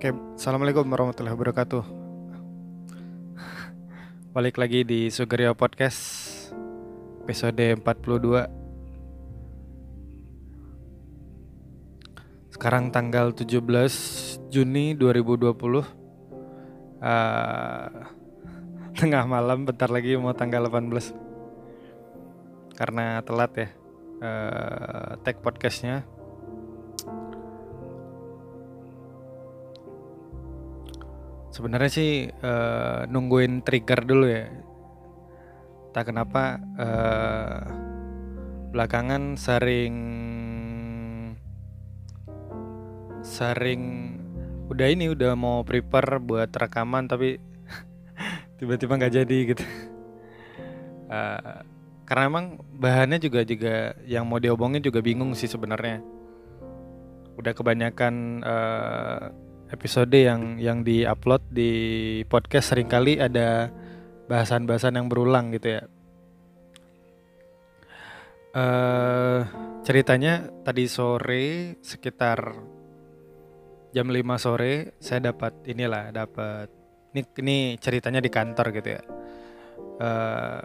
Oke, Assalamualaikum warahmatullahi wabarakatuh. Balik lagi di Sugerio Podcast Episode 42 Sekarang tanggal 17 Juni 2020 uh, Tengah malam, bentar lagi mau tanggal 18 Karena telat ya uh, Tag podcastnya Sebenarnya sih uh, nungguin trigger dulu ya. Tak kenapa uh, belakangan sering sering udah ini udah mau prepare buat rekaman tapi tiba-tiba nggak jadi gitu. Uh, karena emang bahannya juga juga yang mau diobongin juga bingung sih sebenarnya. Udah kebanyakan uh, episode yang yang diupload di podcast sering kali ada bahasan-bahasan yang berulang gitu ya. Uh, ceritanya tadi sore sekitar jam 5 sore saya dapat inilah dapat ini ini ceritanya di kantor gitu ya. Uh,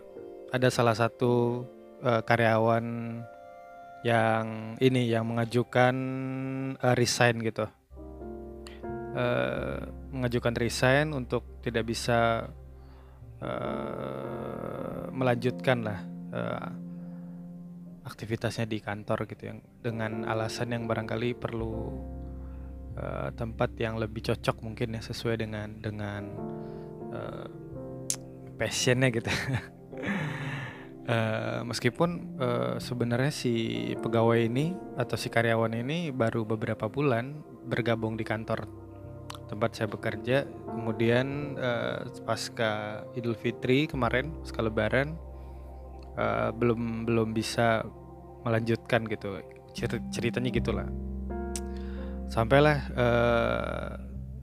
ada salah satu uh, karyawan yang ini yang mengajukan uh, resign gitu uh, mengajukan resign untuk tidak bisa uh, melanjutkan lah uh, aktivitasnya di kantor gitu yang dengan alasan yang barangkali perlu uh, tempat yang lebih cocok mungkin ya sesuai dengan dengan uh, passionnya gitu. Uh, meskipun uh, sebenarnya si pegawai ini atau si karyawan ini baru beberapa bulan bergabung di kantor tempat saya bekerja. Kemudian uh, pasca Idul Fitri kemarin pasca Lebaran uh, belum belum bisa melanjutkan gitu. Cer ceritanya gitulah. Sampailah uh,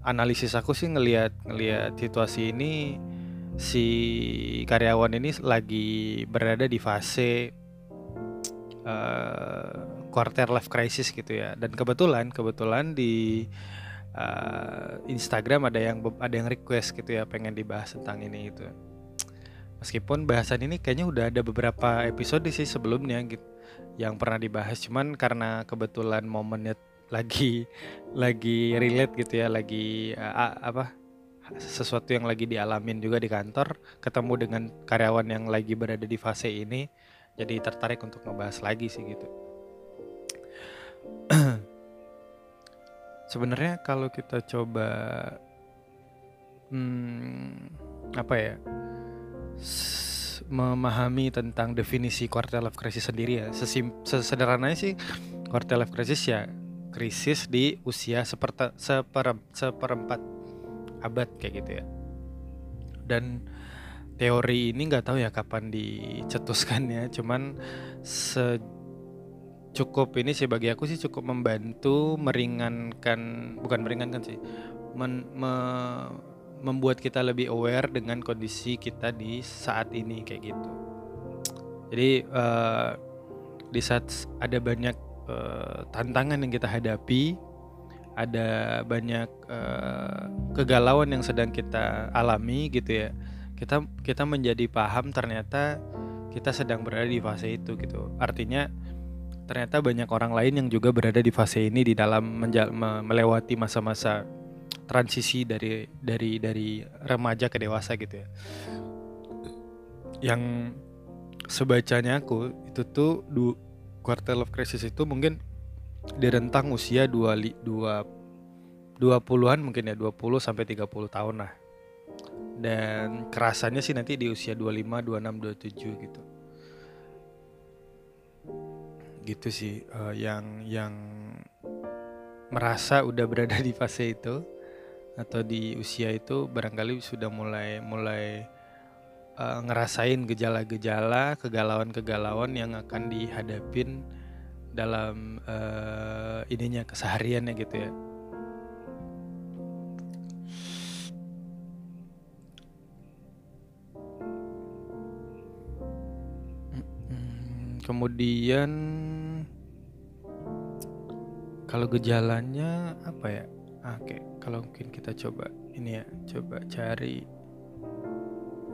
analisis aku sih ngelihat ngelihat situasi ini si karyawan ini lagi berada di fase uh, quarter life crisis gitu ya. Dan kebetulan kebetulan di uh, Instagram ada yang ada yang request gitu ya pengen dibahas tentang ini itu meskipun bahasan ini kayaknya udah ada beberapa episode sih sebelumnya gitu yang pernah dibahas. Cuman karena kebetulan momennya lagi lagi relate gitu ya lagi uh, apa sesuatu yang lagi dialamin juga di kantor ketemu dengan karyawan yang lagi berada di fase ini jadi tertarik untuk ngebahas lagi sih gitu sebenarnya kalau kita coba hmm, apa ya memahami tentang definisi quarter life crisis sendiri ya Sesim, sesederhananya sih quarter life crisis ya krisis di usia seperti seper, seperempat abad kayak gitu ya. Dan teori ini nggak tahu ya kapan dicetuskan ya cuman se cukup ini sih bagi aku sih cukup membantu meringankan bukan meringankan sih men, me, membuat kita lebih aware dengan kondisi kita di saat ini kayak gitu. Jadi uh, di saat ada banyak uh, tantangan yang kita hadapi ada banyak uh, kegalauan yang sedang kita alami gitu ya kita kita menjadi paham ternyata kita sedang berada di fase itu gitu. Artinya ternyata banyak orang lain yang juga berada di fase ini di dalam melewati masa-masa transisi dari dari dari remaja ke dewasa gitu ya. Yang sebacanya aku itu tuh du, quarter life crisis itu mungkin di rentang usia 2 2 20-an mungkin ya 20 sampai 30 tahun lah. Dan kerasannya sih nanti di usia 25, 26, 27 gitu gitu sih uh, yang yang merasa udah berada di fase itu atau di usia itu barangkali sudah mulai mulai uh, ngerasain gejala-gejala kegalauan-kegalauan yang akan dihadapin dalam uh, ininya kesehariannya gitu ya. Kemudian kalau gejalanya apa ya? Oke, kalau mungkin kita coba ini ya, coba cari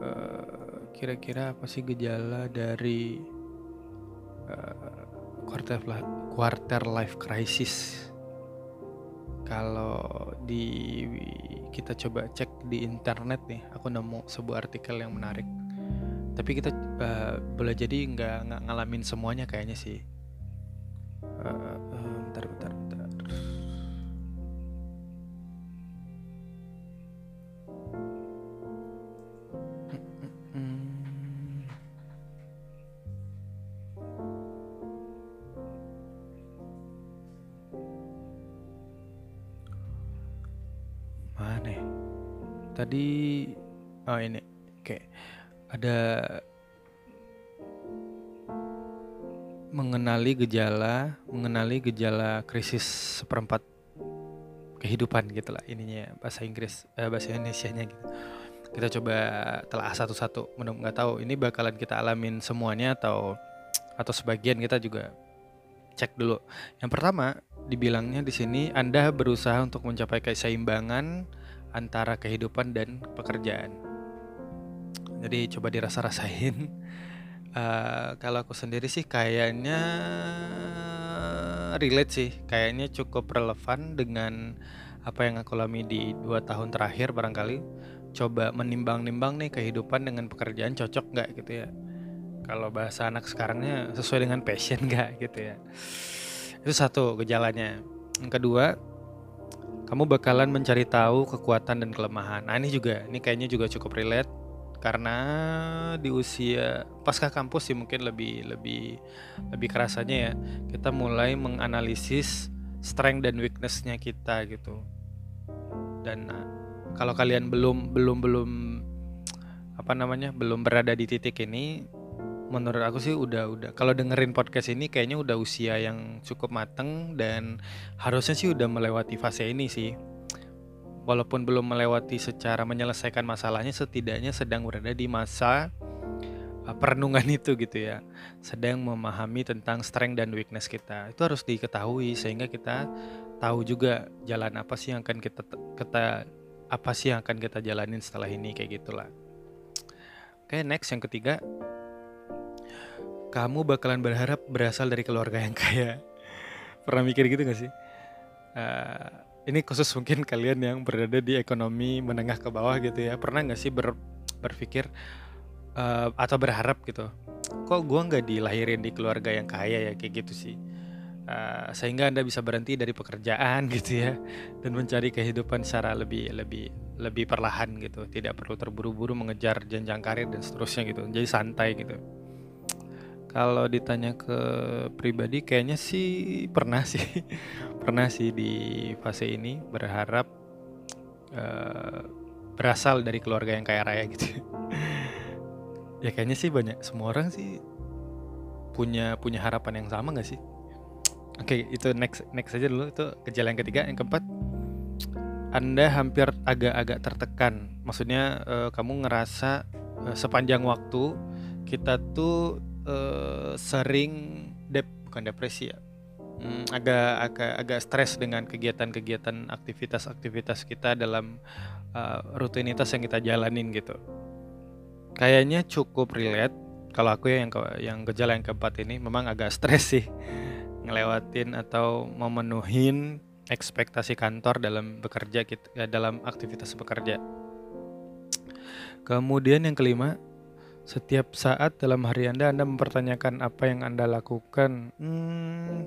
eh, kira-kira apa sih gejala dari uh, quarter life, quarter life crisis. Kalau di kita coba cek di internet nih, aku nemu sebuah artikel yang menarik. Tapi kita uh, boleh jadi nggak ngalamin semuanya kayaknya sih. Tadi oh ini. Oke. Ada mengenali gejala, mengenali gejala krisis seperempat kehidupan gitu lah ininya bahasa Inggris eh, bahasa Indonesia-nya gitu. Kita coba telah satu-satu. Nggak tahu ini bakalan kita alamin semuanya atau atau sebagian kita juga cek dulu. Yang pertama, dibilangnya di sini Anda berusaha untuk mencapai keseimbangan antara kehidupan dan pekerjaan. Jadi coba dirasa-rasain. Uh, kalau aku sendiri sih kayaknya relate sih, kayaknya cukup relevan dengan apa yang aku alami di dua tahun terakhir barangkali. Coba menimbang-nimbang nih kehidupan dengan pekerjaan cocok nggak gitu ya kalau bahasa anak sekarangnya sesuai dengan passion gak gitu ya itu satu gejalanya yang kedua kamu bakalan mencari tahu kekuatan dan kelemahan. Nah ini juga ini kayaknya juga cukup relate. Karena di usia pasca kampus sih mungkin lebih lebih lebih kerasanya ya kita mulai menganalisis strength dan weaknessnya kita gitu. Dan nah, kalau kalian belum belum belum apa namanya belum berada di titik ini menurut aku sih udah udah. Kalau dengerin podcast ini kayaknya udah usia yang cukup mateng dan harusnya sih udah melewati fase ini sih. Walaupun belum melewati secara menyelesaikan masalahnya setidaknya sedang berada di masa uh, perenungan itu gitu ya. Sedang memahami tentang strength dan weakness kita. Itu harus diketahui sehingga kita tahu juga jalan apa sih yang akan kita kita apa sih yang akan kita jalanin setelah ini kayak gitulah. Oke next yang ketiga kamu bakalan berharap berasal dari keluarga yang kaya. Pernah mikir gitu gak sih? Uh, ini khusus mungkin kalian yang berada di ekonomi menengah ke bawah gitu ya. Pernah gak sih ber, berpikir uh, atau berharap gitu? Kok gue nggak dilahirin di keluarga yang kaya ya kayak gitu sih? Uh, sehingga anda bisa berhenti dari pekerjaan gitu ya dan mencari kehidupan secara lebih lebih lebih perlahan gitu tidak perlu terburu-buru mengejar jenjang karir dan seterusnya gitu jadi santai gitu kalau ditanya ke pribadi kayaknya sih pernah sih. pernah sih di fase ini berharap uh, berasal dari keluarga yang kaya raya gitu. ya kayaknya sih banyak semua orang sih punya punya harapan yang sama gak sih? Oke, okay, itu next next aja dulu itu gejala yang ketiga, yang keempat Anda hampir agak-agak tertekan. Maksudnya uh, kamu ngerasa uh, sepanjang waktu kita tuh uh, sering dep bukan depresi ya. Hmm, agak agak agak stres dengan kegiatan-kegiatan aktivitas-aktivitas kita dalam uh, rutinitas yang kita jalanin gitu. Kayaknya cukup relate. Kalau aku ya yang ke, yang gejala yang keempat ini memang agak stres sih. Ngelewatin atau memenuhin ekspektasi kantor dalam bekerja kita dalam aktivitas bekerja. Kemudian yang kelima setiap saat dalam hari Anda, Anda mempertanyakan apa yang Anda lakukan. Hmm,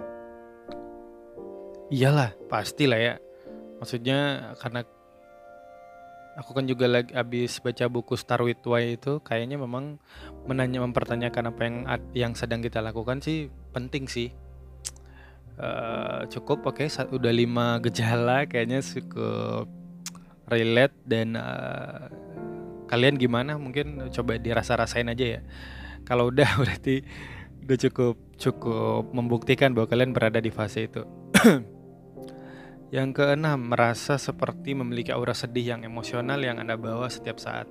iyalah, pastilah ya. Maksudnya karena aku kan juga lagi habis baca buku Star with Why itu, kayaknya memang menanya mempertanyakan apa yang yang sedang kita lakukan sih penting sih. Uh, cukup oke okay, udah lima gejala kayaknya cukup relate dan uh, kalian gimana? Mungkin coba dirasa-rasain aja ya. Kalau udah berarti udah cukup cukup membuktikan bahwa kalian berada di fase itu. Yang keenam merasa seperti memiliki aura sedih yang emosional yang anda bawa setiap saat.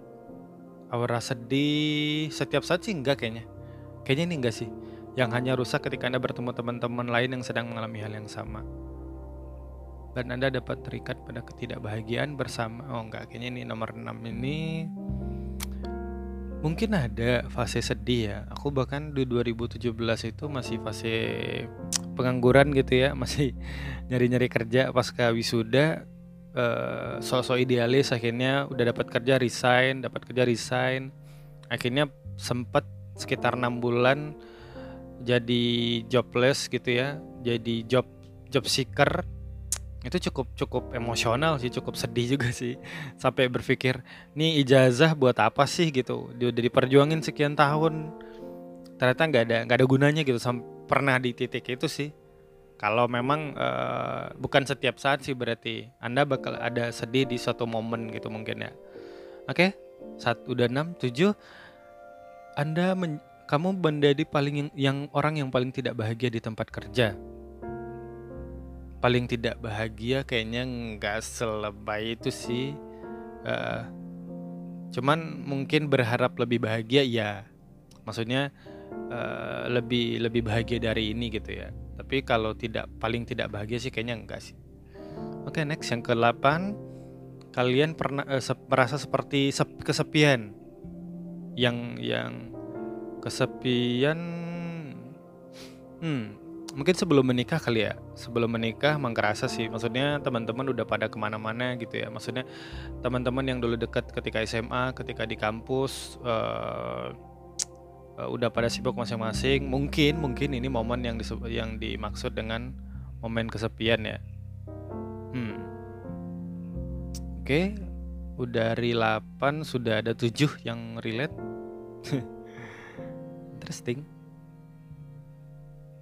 Aura sedih setiap saat sih enggak kayaknya. Kayaknya ini enggak sih. Yang hanya rusak ketika anda bertemu teman-teman lain yang sedang mengalami hal yang sama. Dan Anda dapat terikat pada ketidakbahagiaan bersama. Oh enggak. Kayaknya ini nomor 6 ini mungkin ada fase sedih ya. Aku bahkan di 2017 itu masih fase pengangguran gitu ya. Masih nyari-nyari kerja. Pasca wisuda uh, sosok idealis akhirnya udah dapat kerja resign dapat kerja resign. Akhirnya sempat sekitar enam bulan jadi jobless gitu ya. Jadi job job seeker itu cukup cukup emosional sih cukup sedih juga sih. Sampai berpikir nih ijazah buat apa sih? gitu. Dia udah diperjuangin sekian tahun. Ternyata nggak ada nggak ada gunanya gitu Sam pernah di titik itu sih. Kalau memang uh, bukan setiap saat sih berarti anda bakal ada sedih di suatu momen gitu mungkin ya. Oke saat udah enam tujuh. Anda men kamu menjadi paling yang, yang orang yang paling tidak bahagia di tempat kerja paling tidak bahagia kayaknya nggak selebay itu sih. Uh, cuman mungkin berharap lebih bahagia ya. Maksudnya uh, lebih lebih bahagia dari ini gitu ya. Tapi kalau tidak paling tidak bahagia sih kayaknya enggak sih. Oke okay, next. Yang ke-8 kalian pernah uh, se merasa seperti sep kesepian? Yang yang kesepian hmm mungkin sebelum menikah kali ya sebelum menikah mengkerasa sih maksudnya teman-teman udah pada ke mana-mana gitu ya. Maksudnya teman-teman yang dulu dekat ketika SMA ketika di kampus uh, uh, udah pada sibuk masing-masing mungkin mungkin ini momen yang yang dimaksud dengan momen kesepian ya. Hmm. Oke okay. udah dari 8 sudah ada 7 yang relate. Interesting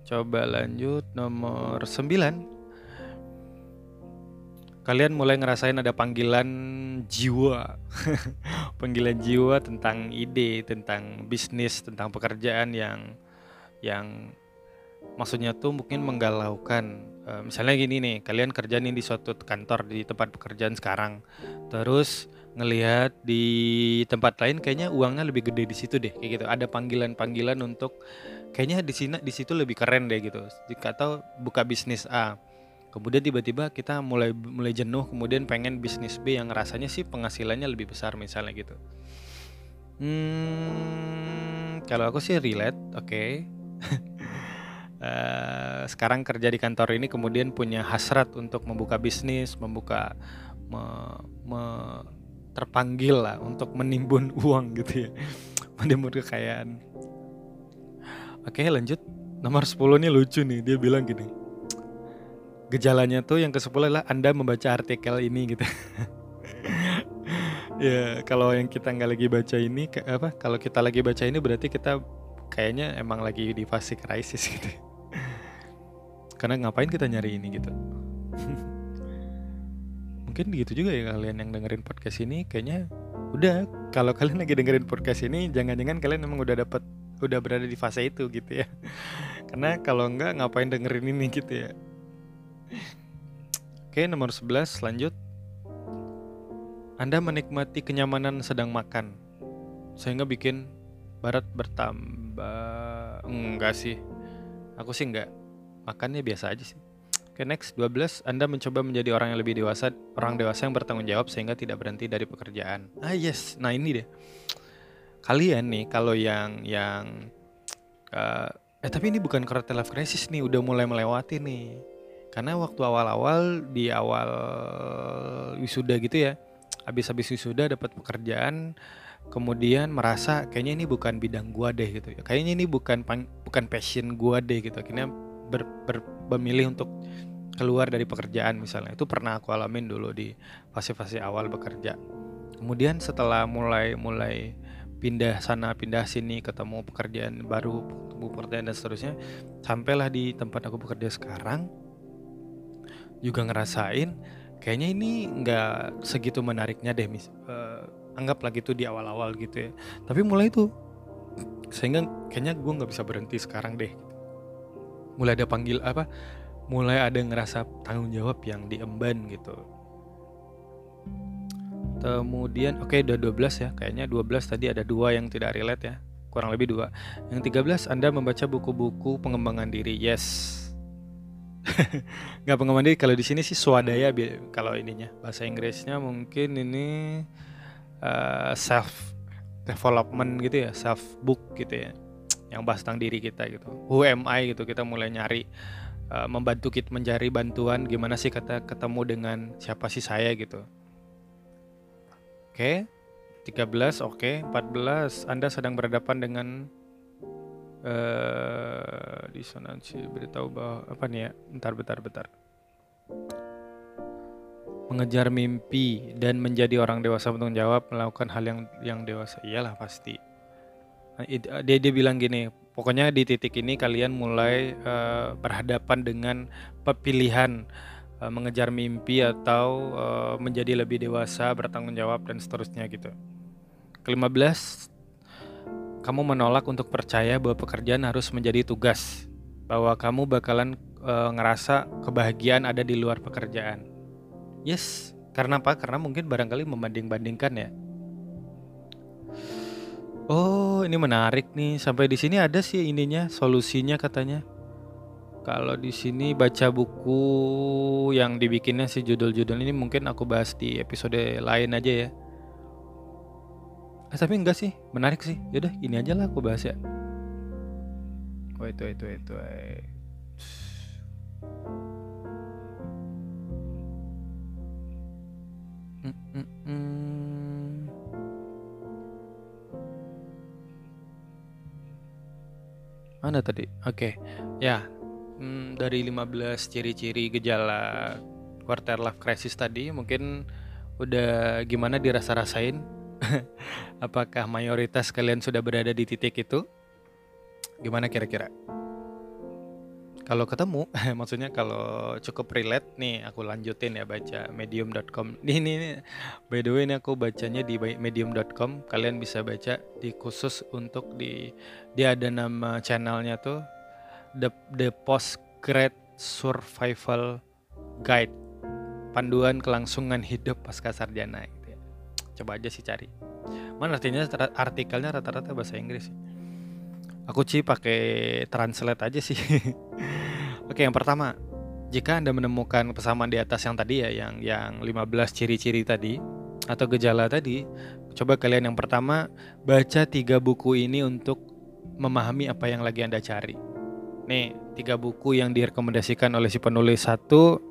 Coba lanjut nomor 9. Kalian mulai ngerasain ada panggilan jiwa. panggilan jiwa tentang ide, tentang bisnis, tentang pekerjaan yang yang maksudnya tuh mungkin menggalaukan. Uh, misalnya gini nih, kalian kerja nih di suatu kantor di tempat pekerjaan sekarang. Terus ngelihat di tempat lain kayaknya uangnya lebih gede di situ deh kayak gitu. Ada panggilan-panggilan untuk kayaknya di sini di situ lebih keren deh gitu. Jika tahu buka bisnis A. Kemudian tiba-tiba kita mulai mulai jenuh kemudian pengen bisnis B yang rasanya sih penghasilannya lebih besar misalnya gitu. Hmm, kalau aku sih relate oke. Okay. uh, eh, sekarang kerja di kantor ini kemudian punya hasrat untuk membuka bisnis membuka me, me, terpanggil lah untuk menimbun uang gitu ya. Menimbun kekayaan Oke lanjut. Nomor 10 ini lucu nih. Dia bilang gini Gejalanya tuh yang ke-10 adalah Anda membaca artikel ini gitu. Ya kalau yang kita nggak lagi baca ini apa Kalau kita lagi baca ini berarti kita Kayaknya emang lagi di fase krisis gitu. Karena ngapain kita nyari ini gitu? Mungkin gitu juga ya kalian yang dengerin podcast ini Kayaknya udah. Kalau kalian lagi dengerin podcast ini Jangan-jangan kalian emang udah dapet udah berada di fase itu gitu ya. Karena kalau enggak ngapain dengerin ini gitu ya. Oke nomor 11 lanjut. Anda menikmati kenyamanan sedang makan sehingga bikin barat bertambah enggak sih. Aku sih enggak. Makannya biasa aja sih. Oke next 12 Anda mencoba menjadi orang yang lebih dewasa Orang dewasa yang bertanggung jawab Sehingga tidak berhenti dari pekerjaan. Ah yes. Nah ini deh kalian nih kalau yang yang uh, eh tapi ini bukan quarter life crisis nih udah mulai melewati nih. Karena waktu awal-awal di awal wisuda gitu ya habis-habis wisuda dapat pekerjaan kemudian merasa kayaknya ini bukan bidang gua deh gitu ya. Kayaknya ini bukan bukan passion gua deh gitu. Akhirnya ber, ber, memilih untuk keluar dari pekerjaan misalnya. Itu pernah aku alamin dulu di fase-fase awal bekerja. Kemudian setelah mulai mulai pindah sana pindah sini ketemu pekerjaan baru ketemu pekerjaan dan seterusnya. Sampailah di tempat aku bekerja sekarang juga ngerasain kayaknya ini nggak segitu menariknya deh mis uh, anggaplah gitu di awal-awal gitu ya. Tapi mulai itu sehingga kayaknya gue nggak bisa berhenti sekarang deh. Mulai ada panggil apa mulai ada ngerasa tanggung jawab yang diemban gitu Kemudian oke okay, udah 12 ya. Kayaknya 12 tadi ada dua yang tidak relate ya. Kurang lebih dua. Yang 13 Anda membaca buku-buku pengembangan diri. Yes. nggak pengembangan diri kalau di sini sih swadaya kalau ininya bahasa Inggrisnya mungkin ini uh, self development gitu ya self book gitu ya yang bahas tentang diri kita gitu who am I gitu kita mulai nyari uh, membantu kita mencari bantuan gimana sih kata ketemu dengan siapa sih saya gitu oke. Okay. 13 oke. Okay. 14 Anda sedang berhadapan dengan uh, disonansi beritahu bahwa apa nih ya? Bentar bentar bentar. Mengejar mimpi dan menjadi orang dewasa bertanggung jawab melakukan hal yang yang dewasa. Iyalah pasti. Nah, dia dia bilang gini pokoknya di titik ini kalian mulai uh, berhadapan dengan pilihan uh, mengejar mimpi atau uh, menjadi lebih dewasa bertanggung jawab dan seterusnya gitu kelima belas kamu menolak untuk percaya bahwa pekerjaan harus menjadi tugas bahwa kamu bakalan uh, ngerasa kebahagiaan ada di luar pekerjaan Yes, karena apa? Karena mungkin barangkali membanding-bandingkan ya. Oh, ini menarik nih. Sampai di sini ada sih ininya, solusinya katanya. Kalau di sini baca buku yang dibikinnya si judul-judul ini mungkin aku bahas di episode lain aja ya. Eh, tapi enggak sih, menarik sih. Yaudah, ini aja lah aku bahas ya. Wait, wait, wait, wait. Mana tadi? Oke. Ya. Hmm, dari 15 ciri-ciri gejala quarter life crisis tadi mungkin udah gimana dirasa-rasain? Apakah mayoritas kalian sudah berada di titik itu? Gimana kira-kira? Kalau ketemu, maksudnya kalau cukup relate nih, aku lanjutin ya baca medium.com. Ini, ini, ini by the way ini aku bacanya di medium.com. Kalian bisa baca di khusus untuk di dia ada nama channelnya tuh the the post grad survival guide panduan kelangsungan hidup pasca sarjana gitu ya. Coba aja sih cari. Mana artinya artikelnya rata-rata bahasa Inggris. Aku sih pakai translate aja sih. Oke, yang pertama, jika Anda menemukan persamaan di atas yang tadi ya, yang yang 15 ciri-ciri tadi atau gejala tadi, coba kalian yang pertama baca tiga buku ini untuk memahami apa yang lagi Anda cari. Nih, tiga buku yang direkomendasikan oleh si penulis satu,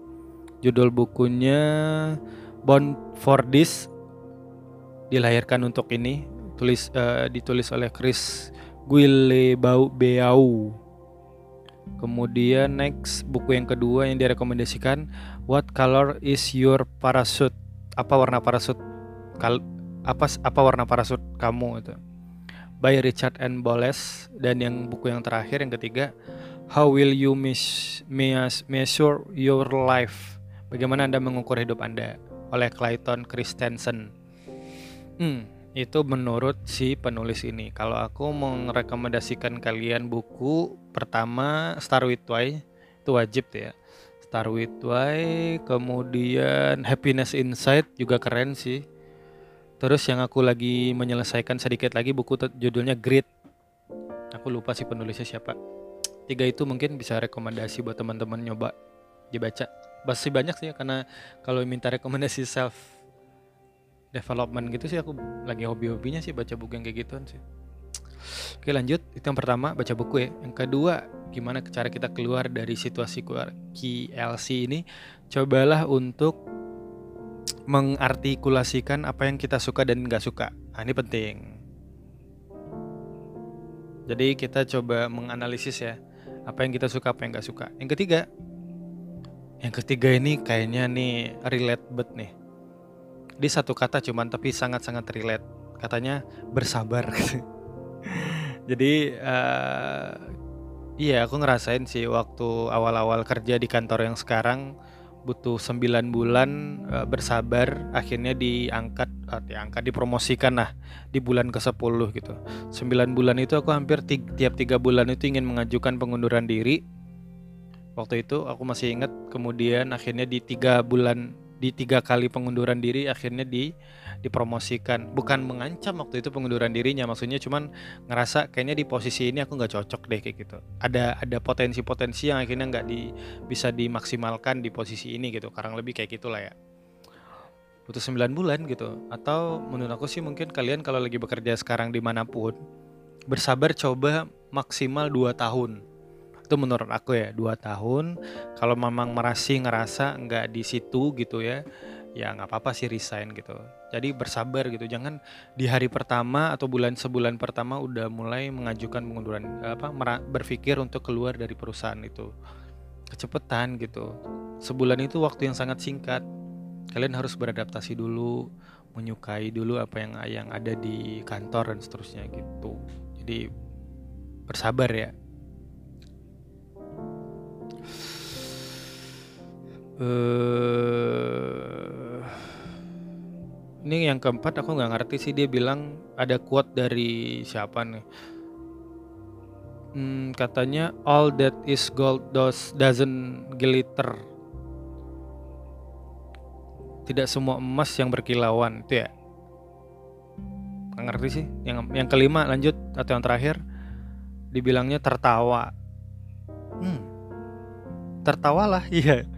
judul bukunya Born for This, dilahirkan untuk ini, tulis uh, ditulis oleh Chris Guillebeau Kemudian next buku yang kedua yang direkomendasikan What color is your parachute? Apa warna parasut? Kal apa apa warna parasut kamu itu? By Richard N. Boles dan yang buku yang terakhir yang ketiga How will you measure your life? Bagaimana Anda mengukur hidup Anda? Oleh Clayton Christensen. Hmm, itu menurut si penulis ini. Kalau aku merekomendasikan kalian buku pertama Star with Why itu wajib ya. Star with Why, kemudian Happiness Inside juga keren sih. Terus yang aku lagi menyelesaikan sedikit lagi buku judulnya Grit. Aku lupa sih penulisnya siapa. Tiga itu mungkin bisa rekomendasi buat teman-teman nyoba dibaca. Masih banyak sih karena kalau minta rekomendasi self development gitu sih aku lagi hobi-hobinya sih baca buku yang kayak gituan sih. Oke lanjut, itu yang pertama baca buku ya. Yang kedua, gimana cara kita keluar dari situasi KLC ini? Cobalah untuk mengartikulasikan apa yang kita suka dan nggak suka. Nah, ini penting. Jadi kita coba menganalisis ya, apa yang kita suka, apa yang nggak suka. Yang ketiga, yang ketiga ini kayaknya nih relate bet nih. Di satu kata cuman tapi sangat-sangat relate. Katanya bersabar. Jadi uh, iya aku ngerasain sih waktu awal-awal kerja di kantor yang sekarang butuh 9 bulan uh, bersabar akhirnya diangkat uh, diangkat dipromosikan lah di bulan ke-10 gitu. 9 bulan itu aku hampir tiap tiga bulan itu ingin mengajukan pengunduran diri. Waktu itu aku masih ingat kemudian akhirnya di tiga bulan di tiga kali pengunduran diri akhirnya di dipromosikan. Bukan mengancam waktu itu pengunduran dirinya maksudnya cuman ngerasa kayaknya di posisi ini aku nggak cocok deh kayak gitu. Ada ada potensi-potensi yang akhirnya nggak di bisa dimaksimalkan di posisi ini gitu kurang lebih kayak gitulah ya. Butuh 9 bulan gitu. Atau menurut aku sih mungkin kalian kalau lagi bekerja sekarang di mana pun bersabar coba maksimal 2 tahun itu menurut aku ya dua tahun. Kalau memang merasi ngerasa nggak di situ gitu ya ya nggak apa-apa sih resign gitu. Jadi bersabar gitu. Jangan di hari pertama atau bulan sebulan pertama udah mulai mengajukan pengunduran apa berpikir untuk keluar dari perusahaan itu. Kecepatan gitu. Sebulan itu waktu yang sangat singkat. Kalian harus beradaptasi dulu menyukai dulu apa yang yang ada di kantor dan seterusnya gitu. Jadi bersabar ya uh, ini yang keempat aku nggak ngerti sih dia bilang ada quote dari siapa nih. Hmm, katanya all that is gold does doesn't glitter. Tidak semua emas yang berkilauan itu ya? Nggak ngerti sih. Yang yang kelima lanjut atau yang terakhir? Dibilangnya tertawa. Hmm. Tertawalah iya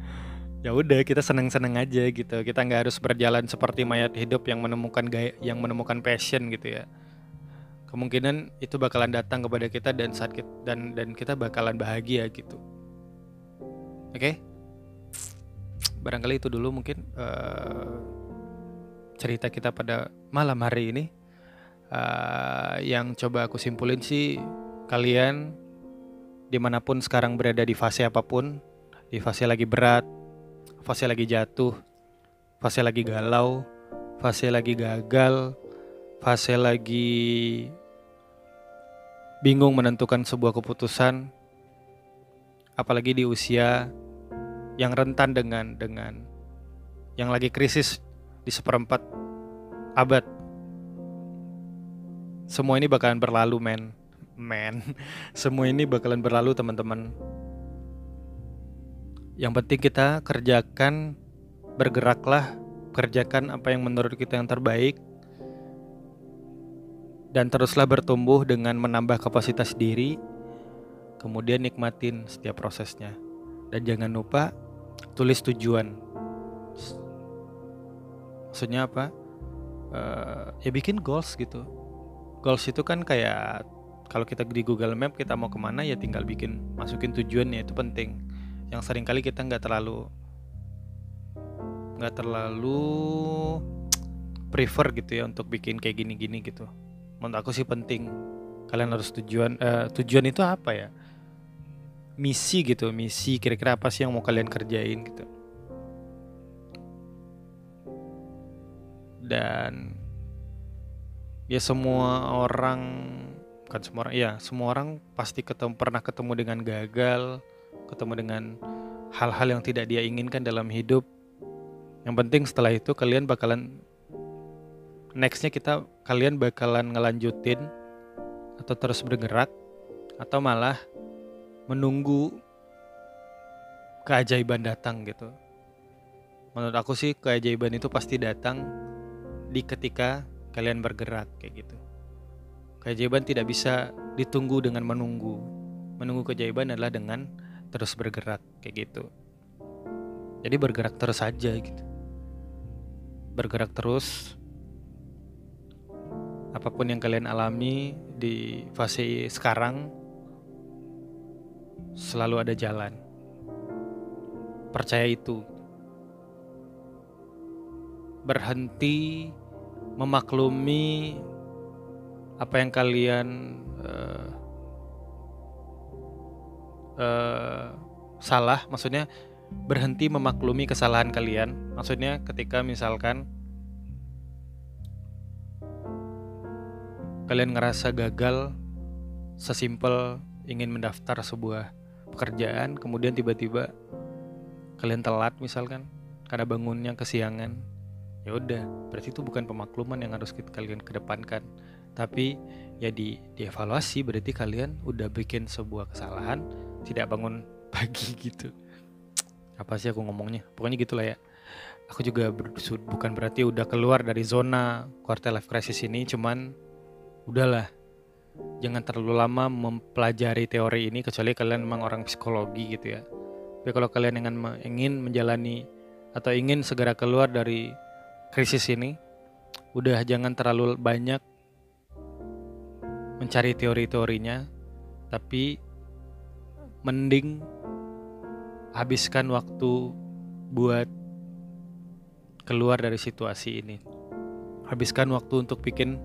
ya udah kita seneng-seneng aja gitu. Kita nggak harus berjalan seperti mayat hidup yang menemukan gaya yang menemukan passion gitu ya. Kemungkinan itu bakalan datang kepada kita dan saat kita, dan dan kita bakalan bahagia gitu. Oke? Okay? barangkali itu dulu mungkin uh, cerita kita pada malam hari ini. Uh, yang coba aku simpulin sih kalian di mana pun sekarang berada di fase apa pun di fase lagi berat fase lagi jatuh, fase lagi galau, fase lagi gagal, fase lagi bingung menentukan sebuah keputusan, apalagi di usia yang rentan dengan dengan yang lagi krisis di seperempat abad. Semua ini bakalan berlalu, men. Men. Semua ini bakalan berlalu, teman-teman. Yang penting kita kerjakan, bergeraklah, kerjakan apa yang menurut kita yang terbaik, dan teruslah bertumbuh dengan menambah kapasitas diri, kemudian nikmatin setiap prosesnya. Dan jangan lupa tulis tujuan. Maksudnya apa? Uh, ya bikin goals gitu. Goals itu kan kayak kalau kita di Google Map kita mau ke mana ya tinggal bikin masukin tujuannya itu penting yang sering kali kita nggak terlalu nggak terlalu prefer gitu ya untuk bikin kayak gini-gini gitu. Menurut aku sih penting. Kalian harus tujuan uh, tujuan itu apa ya? Misi gitu, misi kira-kira apa sih yang mau kalian kerjain gitu. Dan ya semua orang kan semua orang ya semua orang pasti ketemu pernah ketemu dengan gagal ketemu dengan hal-hal yang tidak dia inginkan dalam hidup. Yang penting setelah itu kalian bakalan nextnya kita kalian bakalan ngelanjutin atau terus bergerak atau malah menunggu keajaiban datang gitu. Menurut aku sih keajaiban itu pasti datang di ketika kalian bergerak kayak gitu. Keajaiban tidak bisa ditunggu dengan menunggu. Menunggu keajaiban adalah dengan terus bergerak kayak gitu. Jadi bergerak terus aja gitu. Bergerak terus apa pun yang kalian alami di fase sekarang selalu ada jalan. Percaya itu. Berhenti memaklumi apa yang kalian uh, salah maksudnya berhenti memaklumi kesalahan kalian. Maksudnya ketika misalkan kalian ngerasa gagal sesimpel ingin mendaftar sebuah pekerjaan kemudian tiba-tiba kalian telat misalkan karena bangunnya kesiangan ya udah berarti itu bukan pemakluman yang harus kalian kedepankan. Tapi ya di dievaluasi berarti kalian udah bikin sebuah kesalahan tidak bangun pagi gitu. Apa sih aku ngomongnya? Pokoknya gitulah ya. Aku juga ber- bukan berarti udah keluar dari zona quarter life crisis ini cuman udahlah. Jangan terlalu lama mempelajari teori ini kecuali kalian memang orang psikologi gitu ya. Tapi kalau kalian ingin ingin menjalani atau ingin segera keluar dari krisis ini udah jangan terlalu banyak mencari teori-teorinya tapi mending habiskan waktu buat keluar dari situasi ini. Habiskan waktu untuk bikin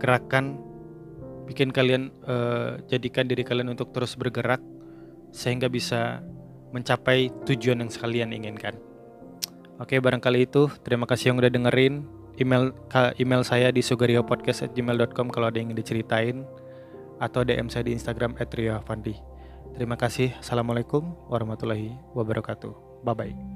gerakan, bikin kalian eh, jadikan diri kalian untuk terus bergerak sehingga bisa mencapai tujuan yang sekalian inginkan. Oke, barangkali itu. Terima kasih yang udah dengerin. Email email saya di sugariopodcast@gmail.com kalau ada yang ingin diceritain atau DM saya di Instagram @rioavandi. Terima kasih. Assalamualaikum warahmatullahi wabarakatuh. Bye bye.